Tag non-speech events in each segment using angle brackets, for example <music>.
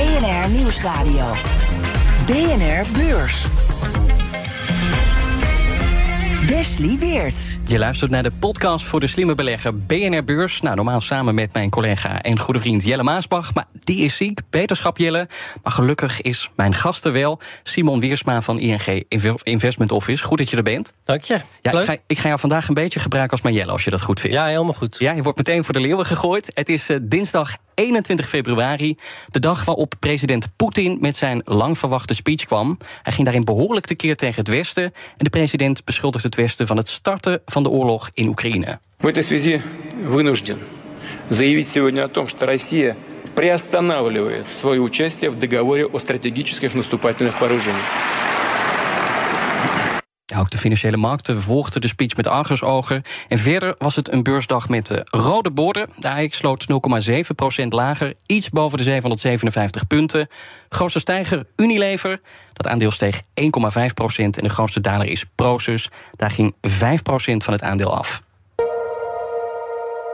BNR Nieuwsradio. BNR Beurs. Wesley Weert. Je luistert naar de podcast voor de slimme belegger BNR Beurs. Nou, normaal samen met mijn collega en goede vriend Jelle Maasbach. Maar die is ziek, beterschap Jelle. Maar gelukkig is mijn gast er wel. Simon Weersma van ING Investment Office. Goed dat je er bent. Dank je. Ja, ik, ga, ik ga jou vandaag een beetje gebruiken als mijn Jelle, als je dat goed vindt. Ja, helemaal goed. Ja, je wordt meteen voor de leeuwen gegooid. Het is uh, dinsdag 21 februari, de dag waarop president Poetin met zijn lang verwachte speech kwam. Hij ging daarin behoorlijk tekeer tegen het Westen. En de president beschuldigt het Westen van het starten van de oorlog in Oekraïne. В этой связи вынужден заявить сегодня о том, что Россия приостанавливает свое участие в договоре о стратегических наступательных вооружениях. Ook de financiële markten volgden de speech met argusogen. En verder was het een beursdag met uh, rode borden. De AX sloot 0,7% lager, iets boven de 757 punten. Grootste stijger Unilever. Dat aandeel steeg 1,5% en de grootste daler is Prosus. Daar ging 5% van het aandeel af.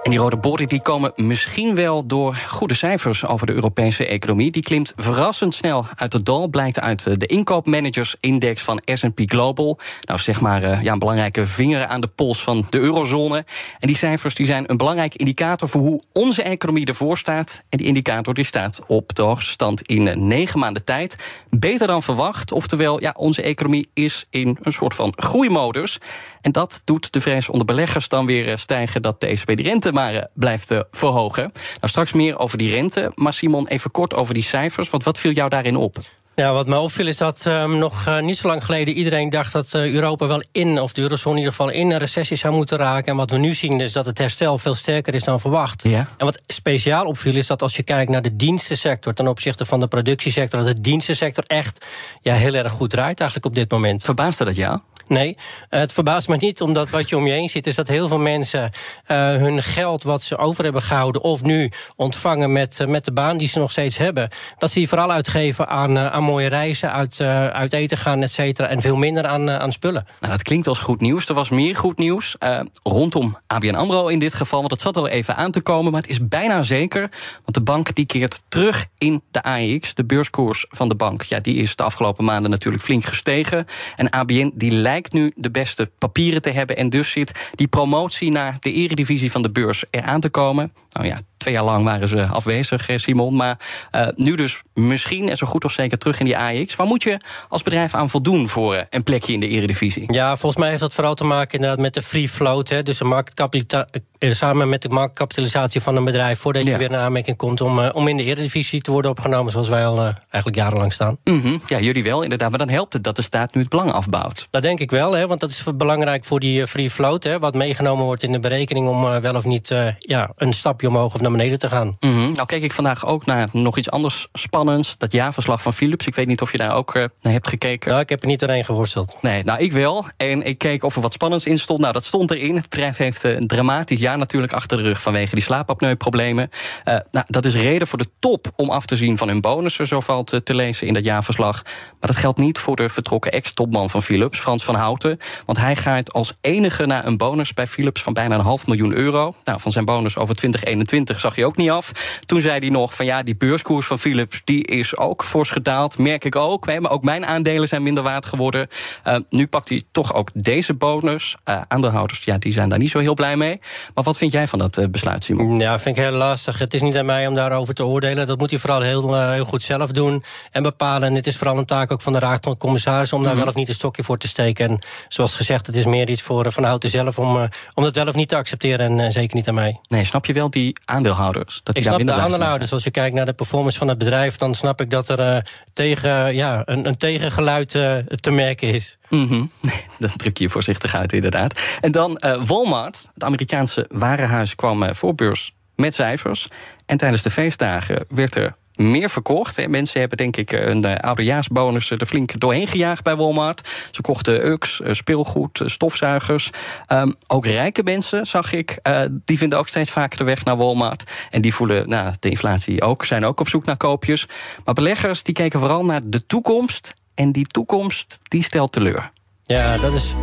En die rode borden die komen misschien wel door goede cijfers over de Europese economie. Die klimt verrassend snel uit het dal, blijkt uit de inkoopmanagersindex van S&P Global. Nou, zeg maar ja, een belangrijke vinger aan de pols van de eurozone. En die cijfers die zijn een belangrijke indicator voor hoe onze economie ervoor staat. En die indicator die staat op de hoogste stand in negen maanden tijd. Beter dan verwacht, oftewel ja, onze economie is in een soort van groeimodus. En dat doet de vrees onder beleggers dan weer stijgen dat de ECB de rente maar blijft verhogen. Nou, straks meer over die rente. Maar Simon, even kort over die cijfers. Want wat viel jou daarin op? Ja, wat mij opviel is dat um, nog uh, niet zo lang geleden iedereen dacht dat uh, Europa wel in, of de eurozone in ieder geval in een recessie zou moeten raken. En wat we nu zien is dat het herstel veel sterker is dan verwacht. Ja. En wat speciaal opviel is dat als je kijkt naar de dienstensector ten opzichte van de productiesector, dat de dienstensector echt ja, heel erg goed draait eigenlijk op dit moment. Verbaasde dat jou? Nee, het verbaast me niet, omdat wat je om je heen ziet... is dat heel veel mensen uh, hun geld wat ze over hebben gehouden... of nu ontvangen met, uh, met de baan die ze nog steeds hebben... dat ze die vooral uitgeven aan, aan mooie reizen, uit, uit eten gaan, et cetera... en veel minder aan, aan spullen. Nou, dat klinkt als goed nieuws. Er was meer goed nieuws rondom ABN AMRO in dit geval... want dat zat al even aan te komen, maar het is bijna zeker... want de bank die keert terug in de AEX, de beurskoers van de bank. Ja, die is de afgelopen maanden natuurlijk flink gestegen. En ABN die lijkt nu de beste papieren te hebben. En dus zit die promotie naar de eredivisie van de beurs eraan te komen. Nou ja, twee jaar lang waren ze afwezig, Simon. Maar uh, nu dus misschien en zo goed als zeker terug in die AX. Waar moet je als bedrijf aan voldoen voor uh, een plekje in de eredivisie? Ja, volgens mij heeft dat vooral te maken inderdaad met de free float. Hè, dus de marktkapita samen met de marktkapitalisatie van een bedrijf... voordat je ja. weer in aanmerking komt om, uh, om in de eredivisie te worden opgenomen... zoals wij al eigenlijk jarenlang staan. Mm -hmm. Ja, jullie wel, inderdaad. Maar dan helpt het dat de staat nu het belang afbouwt. Dat denk ik wel, hè, want dat is belangrijk voor die free float. Hè, wat meegenomen wordt in de berekening om wel of niet ja, een stapje omhoog of naar beneden te gaan. -hmm. Nou keek ik vandaag ook naar nog iets anders spannends. Dat jaarverslag van Philips. Ik weet niet of je daar ook uh, naar hebt gekeken. Nou, ik heb er niet doorheen geworsteld. Nee, nou ik wel. En ik keek of er wat spannends in stond. Nou, dat stond erin. Het bedrijf heeft een dramatisch jaar natuurlijk achter de rug... vanwege die slaapapneuproblemen. Uh, nou, dat is reden voor de top om af te zien van hun bonussen... zo valt uh, te lezen in dat jaarverslag. Maar dat geldt niet voor de vertrokken ex-topman van Philips, Frans van Houten. Want hij gaat als enige naar een bonus bij Philips van bijna een half miljoen euro. Nou, van zijn bonus over 2021 zag je ook niet af. Toen zei hij nog van ja, die beurskoers van Philips die is ook fors gedaald. Merk ik ook. Maar ook mijn aandelen zijn minder waard geworden. Uh, nu pakt hij toch ook deze bonus. Uh, aandeelhouders, ja, die zijn daar niet zo heel blij mee. Maar wat vind jij van dat uh, besluit, Simon? Ja, vind ik heel lastig. Het is niet aan mij om daarover te oordelen. Dat moet hij vooral heel, heel goed zelf doen en bepalen. En het is vooral een taak ook van de Raad van Commissarissen... om daar mm -hmm. wel of niet een stokje voor te steken. En zoals gezegd, het is meer iets voor Van Houten zelf... om, om dat wel of niet te accepteren en zeker niet aan mij. Nee, snap je wel die aandeelhouders? Dat ik die snap aandeelhouders. Als je kijkt naar de performance van het bedrijf... dan snap ik dat er uh, tegen, ja, een, een tegengeluid uh, te merken is. <laughs> Mm -hmm. Dat druk je voorzichtig uit, inderdaad. En dan uh, Walmart, het Amerikaanse warenhuis, kwam voor beurs met cijfers. En tijdens de feestdagen werd er meer verkocht. Mensen hebben denk ik een uh, oudejaarsbonus er flink doorheen gejaagd bij Walmart. Ze kochten UX, speelgoed, stofzuigers. Um, ook rijke mensen, zag ik, die vinden ook steeds vaker de weg naar Walmart. En die voelen nou, de inflatie ook, zijn ook op zoek naar koopjes. Maar beleggers die keken vooral naar de toekomst. En die toekomst die stelt teleur. Ja, dat is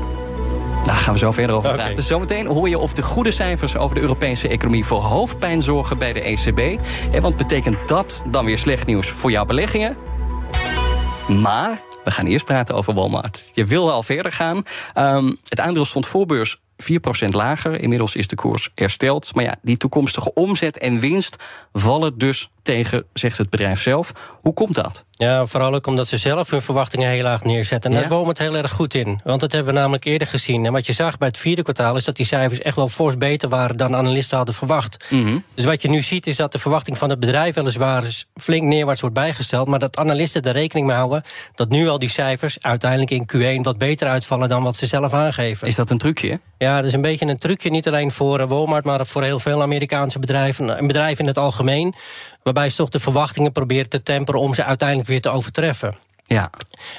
daar gaan we zo verder over praten. Okay. Zometeen hoor je of de goede cijfers over de Europese economie voor hoofdpijn zorgen bij de ECB. Want betekent dat dan weer slecht nieuws voor jouw beleggingen? Maar we gaan eerst praten over Walmart. Je wil al verder gaan. Um, het aandeel stond voorbeurs 4% lager. Inmiddels is de koers hersteld. Maar ja, die toekomstige omzet en winst vallen dus tegen, zegt het bedrijf zelf. Hoe komt dat? Ja, vooral ook omdat ze zelf hun verwachtingen heel laag neerzetten. En daar ja? het heel erg goed in. Want dat hebben we namelijk eerder gezien. En wat je zag bij het vierde kwartaal is dat die cijfers echt wel fors beter waren dan analisten hadden verwacht. Mm -hmm. Dus wat je nu ziet is dat de verwachting van het bedrijf weliswaar flink neerwaarts wordt bijgesteld. Maar dat analisten er rekening mee houden dat nu al die cijfers uiteindelijk in Q1 wat beter uitvallen dan wat ze zelf aangeven. Is dat een trucje? Ja, dat is een beetje een trucje. Niet alleen voor Walmart, maar voor heel veel Amerikaanse bedrijven. En bedrijven in het algemeen. Waarbij ze toch de verwachtingen proberen te temperen om ze uiteindelijk weer te overtreffen. Ja.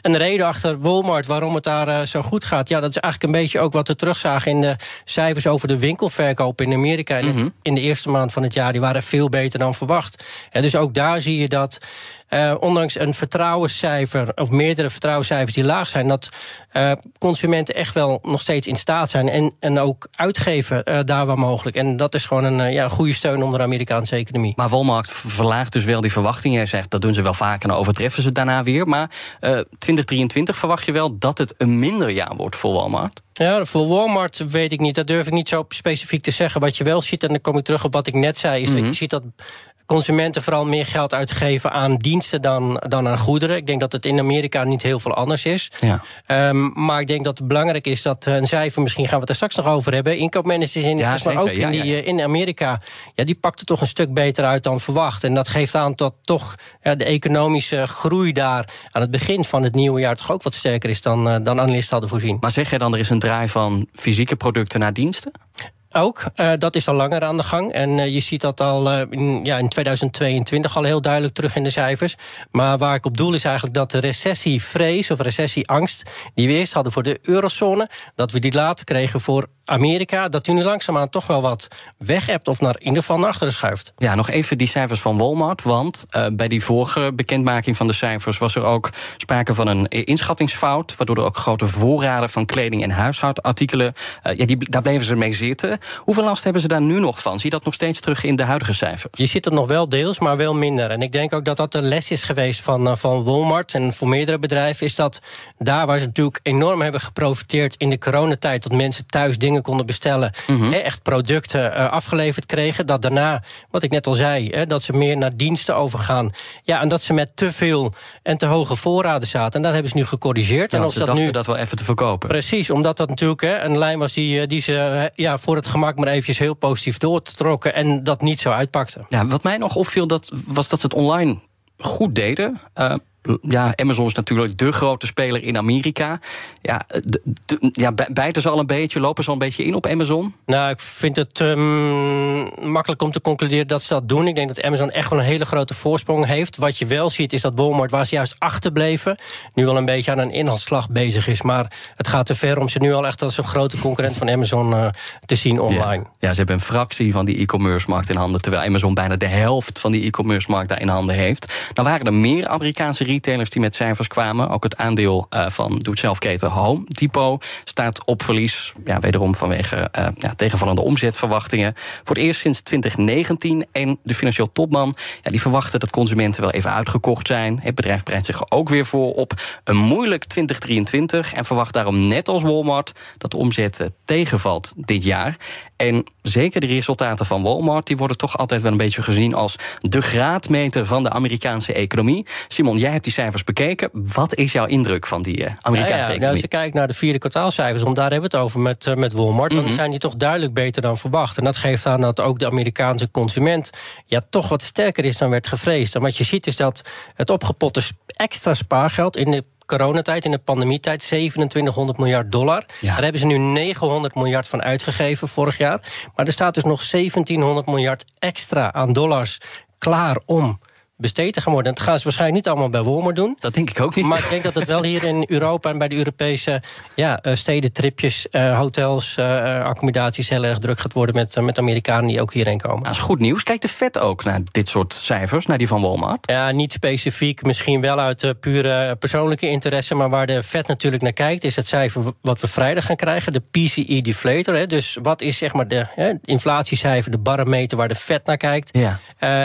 En de reden achter Walmart, waarom het daar uh, zo goed gaat... ja, dat is eigenlijk een beetje ook wat we terugzagen... in de cijfers over de winkelverkoop in Amerika... in, mm -hmm. in de eerste maand van het jaar. Die waren veel beter dan verwacht. Dus ook daar zie je dat uh, ondanks een vertrouwenscijfer, of meerdere vertrouwenscijfers die laag zijn, dat uh, consumenten echt wel nog steeds in staat zijn en, en ook uitgeven uh, daar waar mogelijk. En dat is gewoon een ja, goede steun onder de Amerikaanse economie. Maar Walmart verlaagt dus wel die verwachtingen. Hij zegt dat doen ze wel vaker en dan overtreffen ze het daarna weer. Maar 2023 verwacht je wel dat het een minder jaar wordt voor Walmart? Ja, voor Walmart weet ik niet. Dat durf ik niet zo specifiek te zeggen. Wat je wel ziet, en dan kom ik terug op wat ik net zei, is mm -hmm. dat je ziet dat consumenten vooral meer geld uitgeven aan diensten dan, dan aan goederen. Ik denk dat het in Amerika niet heel veel anders is. Ja. Um, maar ik denk dat het belangrijk is dat een cijfer, misschien gaan we het er straks nog over hebben. Inkoopmanagers in ja, maar ook in, die, ja, in Amerika, ja, die pakte toch een stuk beter uit dan verwacht. En dat geeft aan dat toch de economische groei daar aan het begin van het nieuwe jaar toch ook wat sterker is dan, uh, dan analisten hadden voorzien. Maar zeg jij dan, er is een draai van fysieke producten naar diensten? Ook, uh, dat is al langer aan de gang. En uh, je ziet dat al uh, in, ja, in 2022 al heel duidelijk terug in de cijfers. Maar waar ik op doel is eigenlijk dat de recessievrees of recessieangst... die we eerst hadden voor de eurozone... dat we die later kregen voor Amerika... dat die nu langzaamaan toch wel wat weg hebt of naar in ieder geval naar achteren schuift. Ja, nog even die cijfers van Walmart. Want bij die vorige bekendmaking van de cijfers... was er ook sprake van een inschattingsfout... waardoor er ook grote voorraden van kleding en huishoudartikelen... ja, die, daar bleven ze mee zitten... Hoeveel last hebben ze daar nu nog van? Zie je dat nog steeds terug in de huidige cijfers? Je ziet het nog wel deels, maar wel minder. En ik denk ook dat dat de les is geweest van, van Walmart en voor meerdere bedrijven. Is dat daar waar ze natuurlijk enorm hebben geprofiteerd in de coronatijd. dat mensen thuis dingen konden bestellen. Mm -hmm. echt producten uh, afgeleverd kregen. Dat daarna, wat ik net al zei, dat ze meer naar diensten overgaan. Ja, en dat ze met te veel en te hoge voorraden zaten. En dat hebben ze nu gecorrigeerd. Ja, en ze dat dachten nu... dat wel even te verkopen. Precies, omdat dat natuurlijk een lijn was die, die ze ja, voor het gemak maar eventjes heel positief doortrokken en dat niet zo uitpakte. Ja, wat mij nog opviel, dat, was dat ze het online goed deden. Uh, ja, Amazon is natuurlijk de grote speler in Amerika. Ja, de, de, ja, bijten ze al een beetje, lopen ze al een beetje in op Amazon? Nou, ik vind het um, makkelijk om te concluderen dat ze dat doen. Ik denk dat Amazon echt wel een hele grote voorsprong heeft. Wat je wel ziet is dat Walmart, waar ze juist achterbleven... nu wel een beetje aan een inhaalslag bezig is. Maar het gaat te ver om ze nu al echt als een grote concurrent van Amazon uh, te zien online. Ja. ja, ze hebben een fractie van die e-commerce markt in handen... terwijl Amazon bijna de helft van die e-commerce markt daar in handen heeft. Dan waren er meer Amerikaanse retailers die met cijfers kwamen. Ook het aandeel uh, van doe-het-zelf-keten Home Depot staat op verlies. Ja, wederom vanwege uh, ja, tegenvallende omzetverwachtingen. Voor het eerst sinds 2019. En de financieel topman ja, die verwachten dat consumenten wel even uitgekocht zijn. Het bedrijf bereidt zich ook weer voor op een moeilijk 2023. En verwacht daarom net als Walmart dat de omzet tegenvalt dit jaar. En zeker de resultaten van Walmart die worden toch altijd wel een beetje gezien als de graadmeter van de Amerikaanse economie. Simon, jij hebt die cijfers bekeken. Wat is jouw indruk van die uh, Amerikaanse ja, ja. economie? Nou, als je kijkt naar de vierde kwartaalcijfers, om daar hebben we het over met, uh, met Walmart, mm -hmm. dan zijn die toch duidelijk beter dan verwacht. En dat geeft aan dat ook de Amerikaanse consument ja, toch wat sterker is dan werd gevreesd. En wat je ziet is dat het opgepotte extra spaargeld in de coronatijd, in de pandemietijd, 2700 miljard dollar. Ja. Daar hebben ze nu 900 miljard van uitgegeven vorig jaar. Maar er staat dus nog 1700 miljard extra aan dollars klaar om besteed te gaan worden. Dat gaan ze waarschijnlijk niet allemaal bij Walmart doen. Dat denk ik ook niet. Maar ik denk dat het wel hier in Europa en bij de Europese ja, uh, steden, tripjes, uh, hotels, uh, accommodaties heel erg druk gaat worden met, met Amerikanen die ook hierheen komen. Dat is goed nieuws. Kijkt de vet ook naar dit soort cijfers, naar die van Walmart? Ja, niet specifiek. Misschien wel uit pure persoonlijke interesse. Maar waar de vet natuurlijk naar kijkt, is het cijfer wat we vrijdag gaan krijgen. De PCE deflator. Hè. Dus wat is zeg maar de hè, inflatiecijfer, de barometer waar de vet naar kijkt. Ja.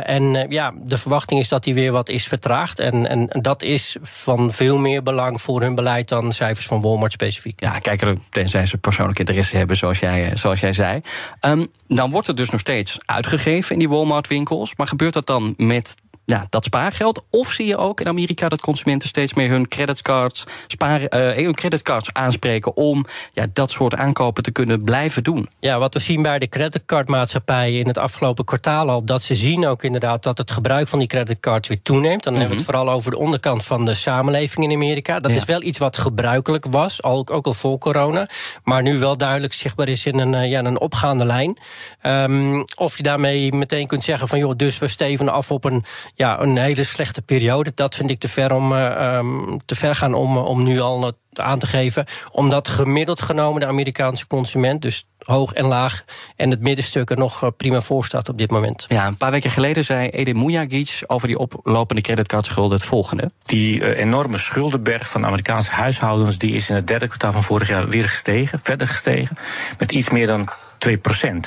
en ja, de verwachting is dat die weer wat is vertraagd. En, en, dat is van veel meer belang voor hun beleid dan cijfers van Walmart specifiek. Ja, kijk tenzij ze persoonlijk interesse hebben, zoals jij, zoals jij zei. Um, dan wordt het dus nog steeds uitgegeven in die Walmart-winkels. Maar gebeurt dat dan met ja, dat spaargeld? Of zie je ook in Amerika dat consumenten steeds meer hun creditcards, sparen, uh, hun creditcards aanspreken om ja, dat soort aankopen te kunnen blijven doen? Ja, wat we zien bij de creditcardmaatschappijen in het afgelopen kwartaal al, dat ze zien ook inderdaad dat het gebruik van die creditcards weer toeneemt. Dan hebben we het mhm. vooral over de onderkant van de samenleving in Amerika. Dat is wel iets wat gebruikelijk was, ook, ook al voor corona. Maar nu wel duidelijk zichtbaar is in een, uh, ja, een opgaande lijn. Um, of je daarmee meteen kunt zeggen van joh, dus we steven af op een ja, een hele slechte periode. Dat vind ik te ver, om, uh, te ver gaan om, om nu al aan te geven. Omdat gemiddeld genomen de Amerikaanse consument, dus hoog en laag, en het middenstuk er nog eh, prima voor staat op dit moment. Ja, een paar weken geleden zei Edin Mujagic over die oplopende creditcardschulden het volgende. Die uh, enorme schuldenberg van Amerikaanse huishoudens die is in het derde kwartaal van vorig jaar weer gestegen, verder gestegen, met iets meer dan 2%.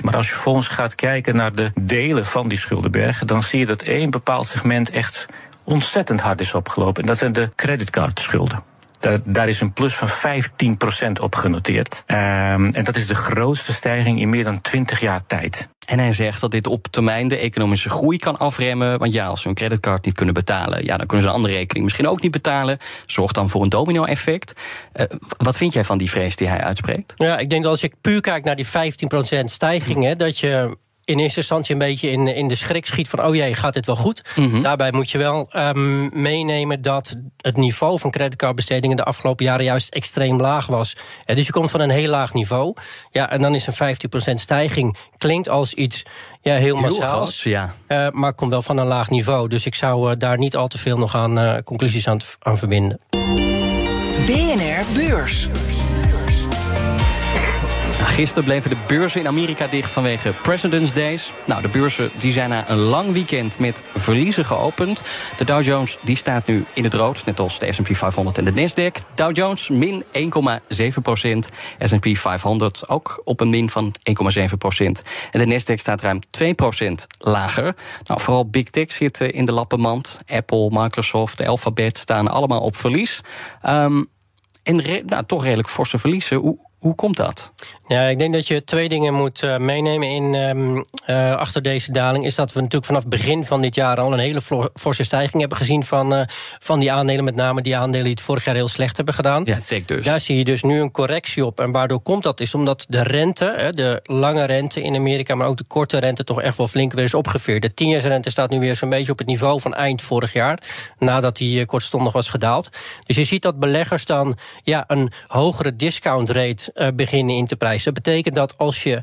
Maar als je volgens gaat kijken naar de delen van die schuldenberg, dan zie je dat één bepaald segment echt ontzettend hard is opgelopen. En dat zijn de creditcardschulden. Daar, daar is een plus van 15% op genoteerd. Um, en dat is de grootste stijging in meer dan 20 jaar tijd. En hij zegt dat dit op termijn de economische groei kan afremmen. Want ja, als ze hun creditcard niet kunnen betalen, ja, dan kunnen ze een andere rekening misschien ook niet betalen. Zorgt dan voor een domino-effect. Uh, wat vind jij van die vrees die hij uitspreekt? Ja, ik denk dat als je puur kijkt naar die 15% stijging, hè, dat je in eerste instantie een beetje in, in de schrik schiet van... oh jee, gaat dit wel goed? Mhm. Daarbij moet je wel um, meenemen dat het niveau van creditcardbestedingen... de afgelopen jaren juist extreem laag was. Ja, dus je komt van een heel laag niveau. Ja, en dan is een 15% stijging klinkt als iets ja, heel massaals. Ja. Uh, maar komt wel van een laag niveau. Dus ik zou uh, daar niet al te veel nog aan uh, conclusies aan, aan verbinden. BNR Beurs. Gisteren bleven de beurzen in Amerika dicht vanwege President's Days. Nou, de beurzen die zijn na een lang weekend met verliezen geopend. De Dow Jones die staat nu in het rood, net als de S&P 500 en de Nasdaq. Dow Jones min 1,7 procent. S&P 500 ook op een min van 1,7 procent. En de Nasdaq staat ruim 2 procent lager. Nou, vooral Big Tech zitten in de lappenmand. Apple, Microsoft, Alphabet staan allemaal op verlies. Um, en nou, toch redelijk forse verliezen. Hoe, hoe komt dat? Ja, ik denk dat je twee dingen moet uh, meenemen in, um, uh, achter deze daling. Is dat we natuurlijk vanaf begin van dit jaar al een hele forse stijging hebben gezien van, uh, van die aandelen. Met name die aandelen die het vorig jaar heel slecht hebben gedaan. Ja, dus. Daar zie je dus nu een correctie op. En waardoor komt dat? Is omdat de rente, de lange rente in Amerika, maar ook de korte rente, toch echt wel flink weer is opgeveerd. De tienjaarsrente staat nu weer zo'n beetje op het niveau van eind vorig jaar. Nadat die kortstondig was gedaald. Dus je ziet dat beleggers dan ja, een hogere discount rate beginnen in te prijzen. Dat betekent dat als je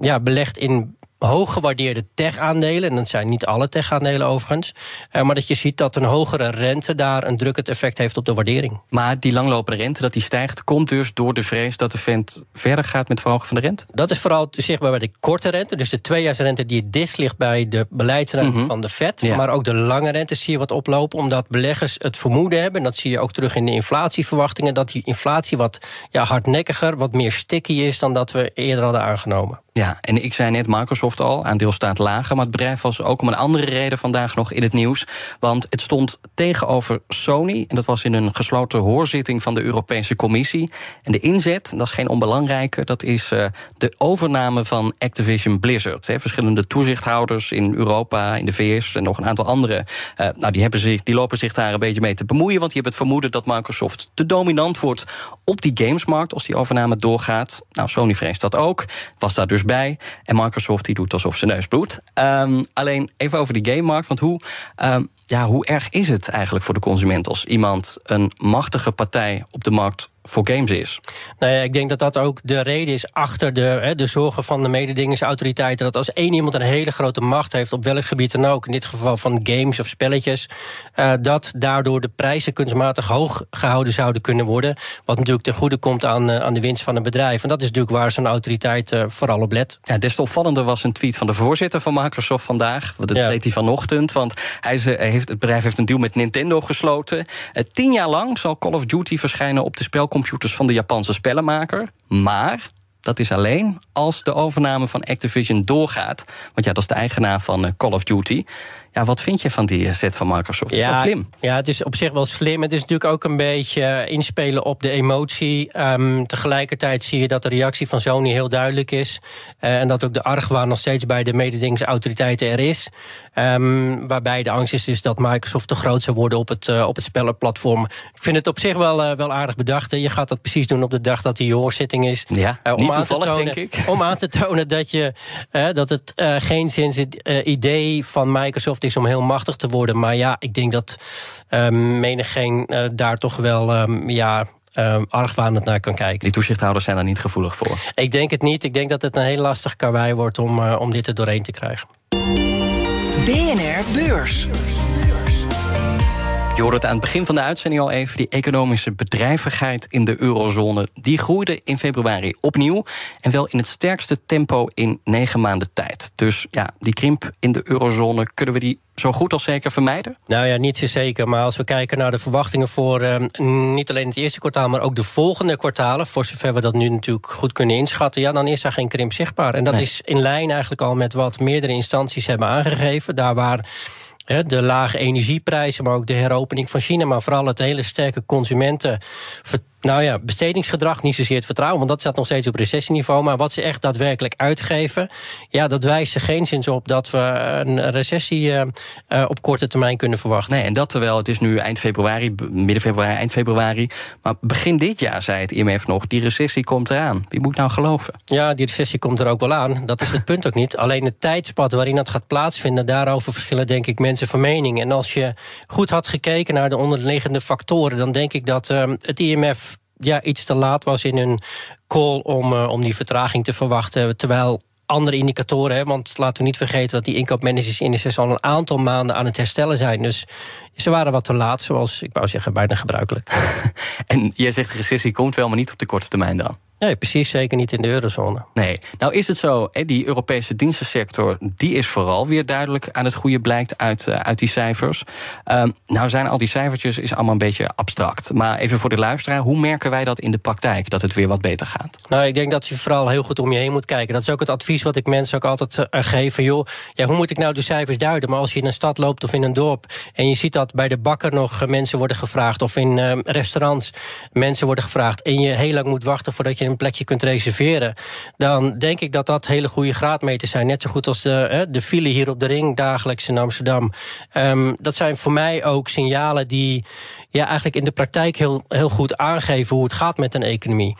ja, belegt in hooggewaardeerde tech-aandelen. En dat zijn niet alle tech-aandelen overigens. Uh, maar dat je ziet dat een hogere rente daar een drukkend effect heeft op de waardering. Maar die langlopende rente, dat die stijgt, komt dus door de vrees dat de vent verder gaat met verhogen van de rente? Dat is vooral zichtbaar bij de korte rente. Dus de tweejaarsrente die dichtst ligt bij de beleidsrente mhm. van de Fed. Maar ook de lange rente zie je wat oplopen. Omdat beleggers het vermoeden hebben, en dat zie je ook terug in de inflatieverwachtingen, dat die inflatie wat ja, hardnekkiger, wat meer sticky is dan dat we eerder hadden aangenomen. Ja, en ik zei net Microsoft al, aandeel staat lager. Maar het bedrijf was ook om een andere reden vandaag nog in het nieuws. Want het stond tegenover Sony. En dat was in een gesloten hoorzitting van de Europese Commissie. En de inzet, dat is geen onbelangrijke, dat is uh, de overname van Activision Blizzard. Verschillende toezichthouders in Europa, in de VS en nog een aantal andere. Uh, nou, die, hebben zich, die lopen zich daar een beetje mee te bemoeien. Want die hebben het vermoeden dat Microsoft te dominant wordt op die gamesmarkt als die overname doorgaat. Nou, Sony vreest dat ook. Was daar dus En Microsoft die doet alsof ze neus bloedt. Um, alleen even over die gamemarkt. Want hoe. Um, ja, hoe erg is het eigenlijk voor de consument als iemand een machtige partij op de markt voor games is. Nou ja, ik denk dat dat ook de reden is achter de, hè, de zorgen van de mededingingsautoriteiten. Dat als één iemand een hele grote macht heeft, op welk gebied dan ook, in dit geval van games of spelletjes, uh, dat daardoor de prijzen kunstmatig hoog gehouden zouden kunnen worden. Wat natuurlijk ten goede komt aan, uh, aan de winst van een bedrijf. En dat is natuurlijk waar zo'n autoriteit uh, vooral op let. Ja, des te opvallender was een tweet van de voorzitter van Microsoft vandaag. Dat ja. deed hij vanochtend. Want hij, hij heeft, het bedrijf heeft een deal met Nintendo gesloten. tien jaar lang zal Call of Duty verschijnen op de spelcomputer computers van de Japanse spellenmaker. Maar dat is alleen als de overname van Activision doorgaat. Want ja, dat is de eigenaar van eh, Call of Duty. Ja, wat vind je van die set van Microsoft? Ja, is slim. Ja, het is op zich wel slim. Het is natuurlijk ook een beetje inspelen op de emotie. Um, tegelijkertijd zie je dat de reactie van Sony heel duidelijk is. Uh, en dat ook de argwaan nog steeds bij de mededingingsautoriteiten er is. Um, waarbij de angst is dus dat Microsoft te groot zou worden op het, uh, op het spellenplatform. Ik vind het op zich wel, uh, wel aardig bedacht. Je gaat dat precies doen op de dag dat die hoorzitting is. Ja, om niet toevallig, aan te tonen, denk ik. <laughs> Om aan te tonen dat, je, dat het geen zin het idee van Microsoft is om heel machtig te worden. Maar ja, ik denk dat um, menigeen uh, daar toch wel um, ja, um, argwanend naar kan kijken. Die toezichthouders zijn daar niet gevoelig voor? Ik denk het niet. Ik denk dat het een heel lastig karwei wordt om, uh, om dit er doorheen te krijgen. BNR Beurs. Je hoorde het aan het begin van de uitzending al even. Die economische bedrijvigheid in de eurozone. Die groeide in februari opnieuw. En wel in het sterkste tempo in negen maanden tijd. Dus ja, die krimp in de eurozone, kunnen we die zo goed als zeker vermijden? Nou ja, niet zo zeker. Maar als we kijken naar de verwachtingen voor uh, niet alleen het eerste kwartaal, maar ook de volgende kwartalen, voor zover we dat nu natuurlijk goed kunnen inschatten, ja, dan is daar geen krimp zichtbaar. En dat nee. is in lijn eigenlijk al met wat meerdere instanties hebben aangegeven. Daar waar de lage energieprijzen, maar ook de heropening van China, maar vooral het hele sterke consumenten nou ja, bestedingsgedrag, niet zozeer het vertrouwen, want dat staat nog steeds op recessieniveau. Maar wat ze echt daadwerkelijk uitgeven, ja, dat wijst er geen zin op dat we een recessie uh, uh, op korte termijn kunnen verwachten. Nee, en dat terwijl het is nu eind februari, midden februari, eind februari. Maar begin dit jaar zei het IMF nog, die recessie komt eraan. Wie moet nou geloven? Ja, die recessie komt er ook wel aan. Dat is het punt ook niet. Alleen het tijdspad waarin dat gaat plaatsvinden, daarover verschillen denk ik mensen van mening. En als je goed had gekeken naar de onderliggende factoren, dan denk ik dat uh, het IMF ja, iets te laat was in hun call om, uh, om die vertraging te verwachten. Terwijl andere indicatoren, hè, want laten we niet vergeten dat die inkoopmanagersindices al een aantal maanden aan het herstellen zijn. Dus ze waren wat te laat, zoals ik wou zeggen, bijna gebruikelijk. <laughs> en jij zegt de recessie komt wel, maar niet op de korte termijn dan? Nee, precies, zeker niet in de eurozone. Nee, nou is het zo, die Europese dienstensector... die is vooral weer duidelijk aan het goede blijkt uit, uh, uit die cijfers. Uh, nou zijn al die cijfertjes is allemaal een beetje abstract. Maar even voor de luisteraar, hoe merken wij dat in de praktijk... dat het weer wat beter gaat? Nou, ik denk dat je vooral heel goed om je heen moet kijken. Dat is ook het advies wat ik mensen ook altijd uh, geef. Van, joh, ja, hoe moet ik nou de cijfers duiden? Maar als je in een stad loopt of in een dorp... en je ziet dat bij de bakker nog mensen worden gevraagd... of in uh, restaurants mensen worden gevraagd... en je heel lang moet wachten voordat je een plekje kunt reserveren, dan denk ik dat dat hele goede graadmeters zijn. Net zo goed als de, de file hier op de ring dagelijks in Amsterdam. Um, dat zijn voor mij ook signalen die ja, eigenlijk in de praktijk heel, heel goed aangeven hoe het gaat met een economie.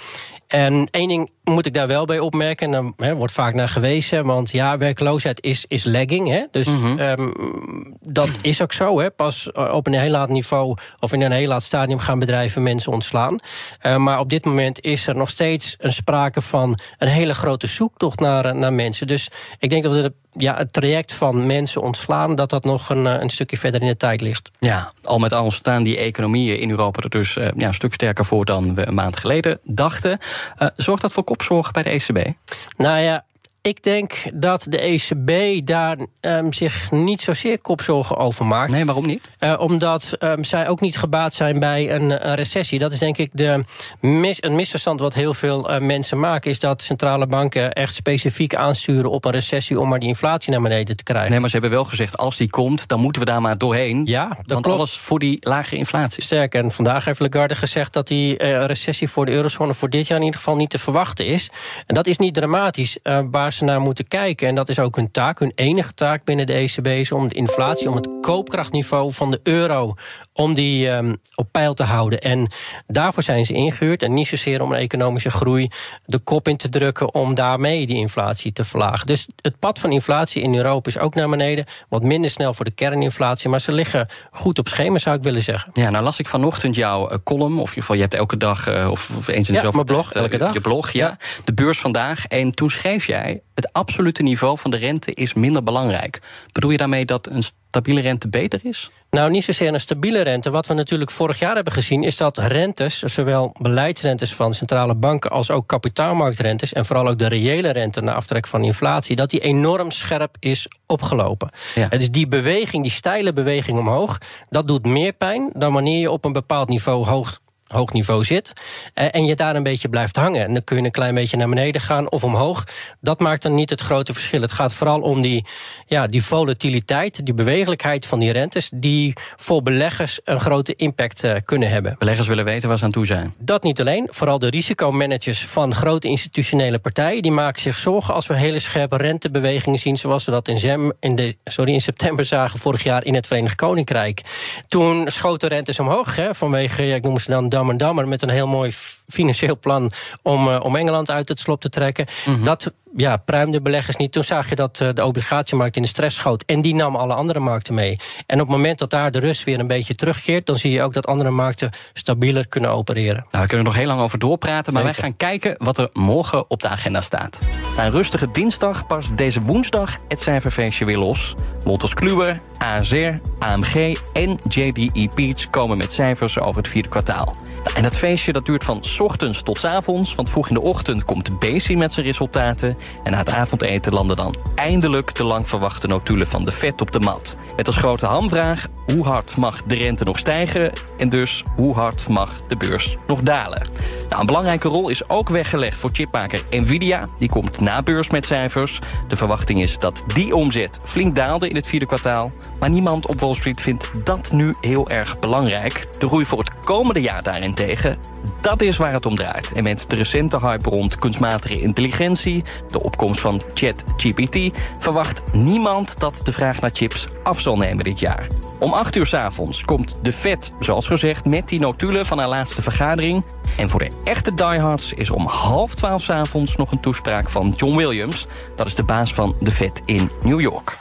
En één ding moet ik daar wel bij opmerken, en daar wordt vaak naar gewezen, want ja, werkloosheid is, is lagging. Hè? Dus mm -hmm. um, dat is ook zo. Hè? Pas op een heel laat niveau of in een heel laat stadium gaan bedrijven mensen ontslaan. Uh, maar op dit moment is er nog steeds een sprake van een hele grote zoektocht naar, naar mensen. Dus ik denk dat we ja, het traject van mensen ontslaan, dat dat nog een, een stukje verder in de tijd ligt. Ja, al met al staan die economieën in Europa er dus uh, ja, een stuk sterker voor dan we een maand geleden dachten. Uh, zorgt dat voor kopzorgen bij de ECB? Nou ja, ik denk dat de ECB daar um, zich niet zozeer kopzorgen over maakt. Nee, waarom niet? Uh, omdat um, zij ook niet gebaat zijn bij een, een, recessie. Dat is denk ik de mis, een misverstand wat heel veel uh, mensen maken... is dat centrale banken echt specifiek aansturen op een recessie... om maar die inflatie naar beneden te krijgen. Nee, maar ze hebben wel gezegd, als die komt, dan moeten we daar maar doorheen. Ja, dat want klopt. alles voor die lage inflatie. Sterker, en vandaag heeft Lagarde gezegd... dat die uh, recessie voor de eurozone voor dit jaar in ieder geval niet te verwachten is. En dat is niet dramatisch. waar waar ze naar moeten kijken, en dat is ook hun taak, hun enige taak binnen de ECB, is om de inflatie, om het koopkrachtniveau van de euro, om die um, op peil te houden. En daarvoor zijn ze ingehuurd. En niet zozeer om een economische groei de kop in te drukken om daarmee die inflatie te verlagen. Dus het pad van inflatie in Europa is ook naar beneden. Wat minder snel voor de kerninflatie, maar ze liggen goed op schema, zou ik willen zeggen. Ja, nou las ik vanochtend jouw uh, column, of in ieder geval, je hebt elke dag, uh, of, eens in de ja, mijn blog, elke uh, dag. Je blog, ja. ja. De beurs vandaag. En toen schreef jij, het absolute niveau van de rente is minder belangrijk. Bedoel je daarmee dat een stabiele rente beter is? Nou, niet zozeer een stabiele rente. Wat we natuurlijk vorig jaar hebben gezien... is dat rentes, zowel beleidsrentes van centrale banken... als ook kapitaalmarktrentes... en vooral ook de reële rente na aftrek van inflatie... dat die enorm scherp is opgelopen. Ja. Dus die beweging, die steile beweging omhoog... dat doet meer pijn dan wanneer je op een bepaald niveau hoog hoog niveau zit. en je daar een beetje blijft hangen. En dan kun je een klein beetje naar beneden gaan of omhoog. Dat maakt dan niet het grote verschil. Het gaat vooral om die, ja, die volatiliteit, die bewegelijkheid van die rentes, die voor beleggers een grote impact uh, kunnen hebben. Beleggers willen weten waar ze aan toe zijn. Dat niet alleen. Vooral de risicomanagers van grote institutionele partijen, die maken zich zorgen als we hele scherpe rentebewegingen zien, zoals we dat in, Zem, in, de, sorry, in september zagen vorig jaar in het Verenigd Koninkrijk. Toen schoten rentes omhoog, hè, vanwege, ik noem ze dan Dammer Dammer met een heel mooi financieel plan om, uh, om Engeland uit het slop te trekken. Mm -hmm. Dat ja, pruimde beleggers niet. Toen zag je dat uh, de obligatiemarkt in de stress schoot. En die nam alle andere markten mee. En op het moment dat daar de rust weer een beetje terugkeert... dan zie je ook dat andere markten stabieler kunnen opereren. Nou, we kunnen er nog heel lang over doorpraten... maar Zeker. wij gaan kijken wat er morgen op de agenda staat. Na een rustige dinsdag pas deze woensdag het cijferfeestje weer los. Wolters Kluwer, ASR, AMG en JDE Peach komen met cijfers over het vierde kwartaal. En dat feestje dat duurt van ochtends tot avonds. Want vroeg in de ochtend komt Bezi met zijn resultaten. En na het avondeten landen dan eindelijk de lang verwachte notulen van de vet op de mat. Met als grote hamvraag: hoe hard mag de rente nog stijgen? En dus hoe hard mag de beurs nog dalen? Nou, een belangrijke rol is ook weggelegd voor chipmaker Nvidia. Die komt na beurs met cijfers. De verwachting is dat die omzet flink daalde in het vierde kwartaal. Maar niemand op Wall Street vindt dat nu heel erg belangrijk. De groei voor het komende jaar daarentegen, dat is waar het om draait. En met de recente hype rond kunstmatige intelligentie, de opkomst van ChatGPT, verwacht niemand dat de vraag naar chips af zal nemen dit jaar. Om 8 uur 's avonds komt de Fed, zoals gezegd, met die notulen van haar laatste vergadering. En voor de echte diehards is om half twaalf 's avonds nog een toespraak van John Williams. Dat is de baas van de Fed in New York.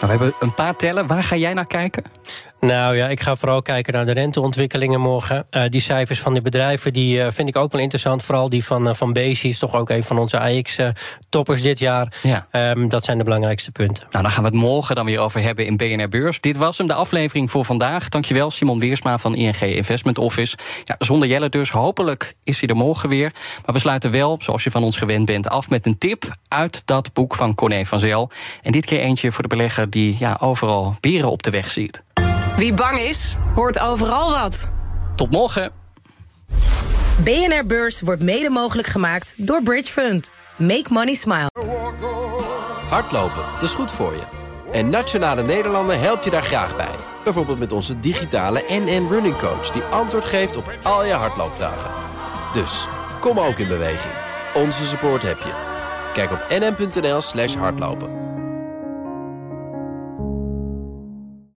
Nou, we hebben een paar tellen. Waar ga jij naar kijken? Nou ja, ik ga vooral kijken naar de renteontwikkelingen morgen. Uh, die cijfers van die bedrijven die, uh, vind ik ook wel interessant. Vooral die van, uh, van Bezi is toch ook een van onze AX-toppers dit jaar. Ja. Um, dat zijn de belangrijkste punten. Nou, dan gaan we het morgen dan weer over hebben in BNR Beurs. Dit was hem, de aflevering voor vandaag. Dankjewel, Simon Weersma van ING Investment Office. Ja, zonder Jelle dus. Hopelijk is hij er morgen weer. Maar we sluiten wel, zoals je van ons gewend bent, af met een tip uit dat boek van Corné van Zel. En dit keer eentje voor de belegger die ja, overal beren op de weg ziet. Wie bang is, hoort overal wat. Tot morgen. BNR Beurs wordt mede mogelijk gemaakt door Bridge Fund. Make money smile. Hardlopen, dat is goed voor je. En Nationale Nederlanden helpt je daar graag bij. Bijvoorbeeld met onze digitale NN Running Coach... die antwoord geeft op al je hardloopvragen. Dus, kom ook in beweging. Onze support heb je. Kijk op nn.nl slash hardlopen.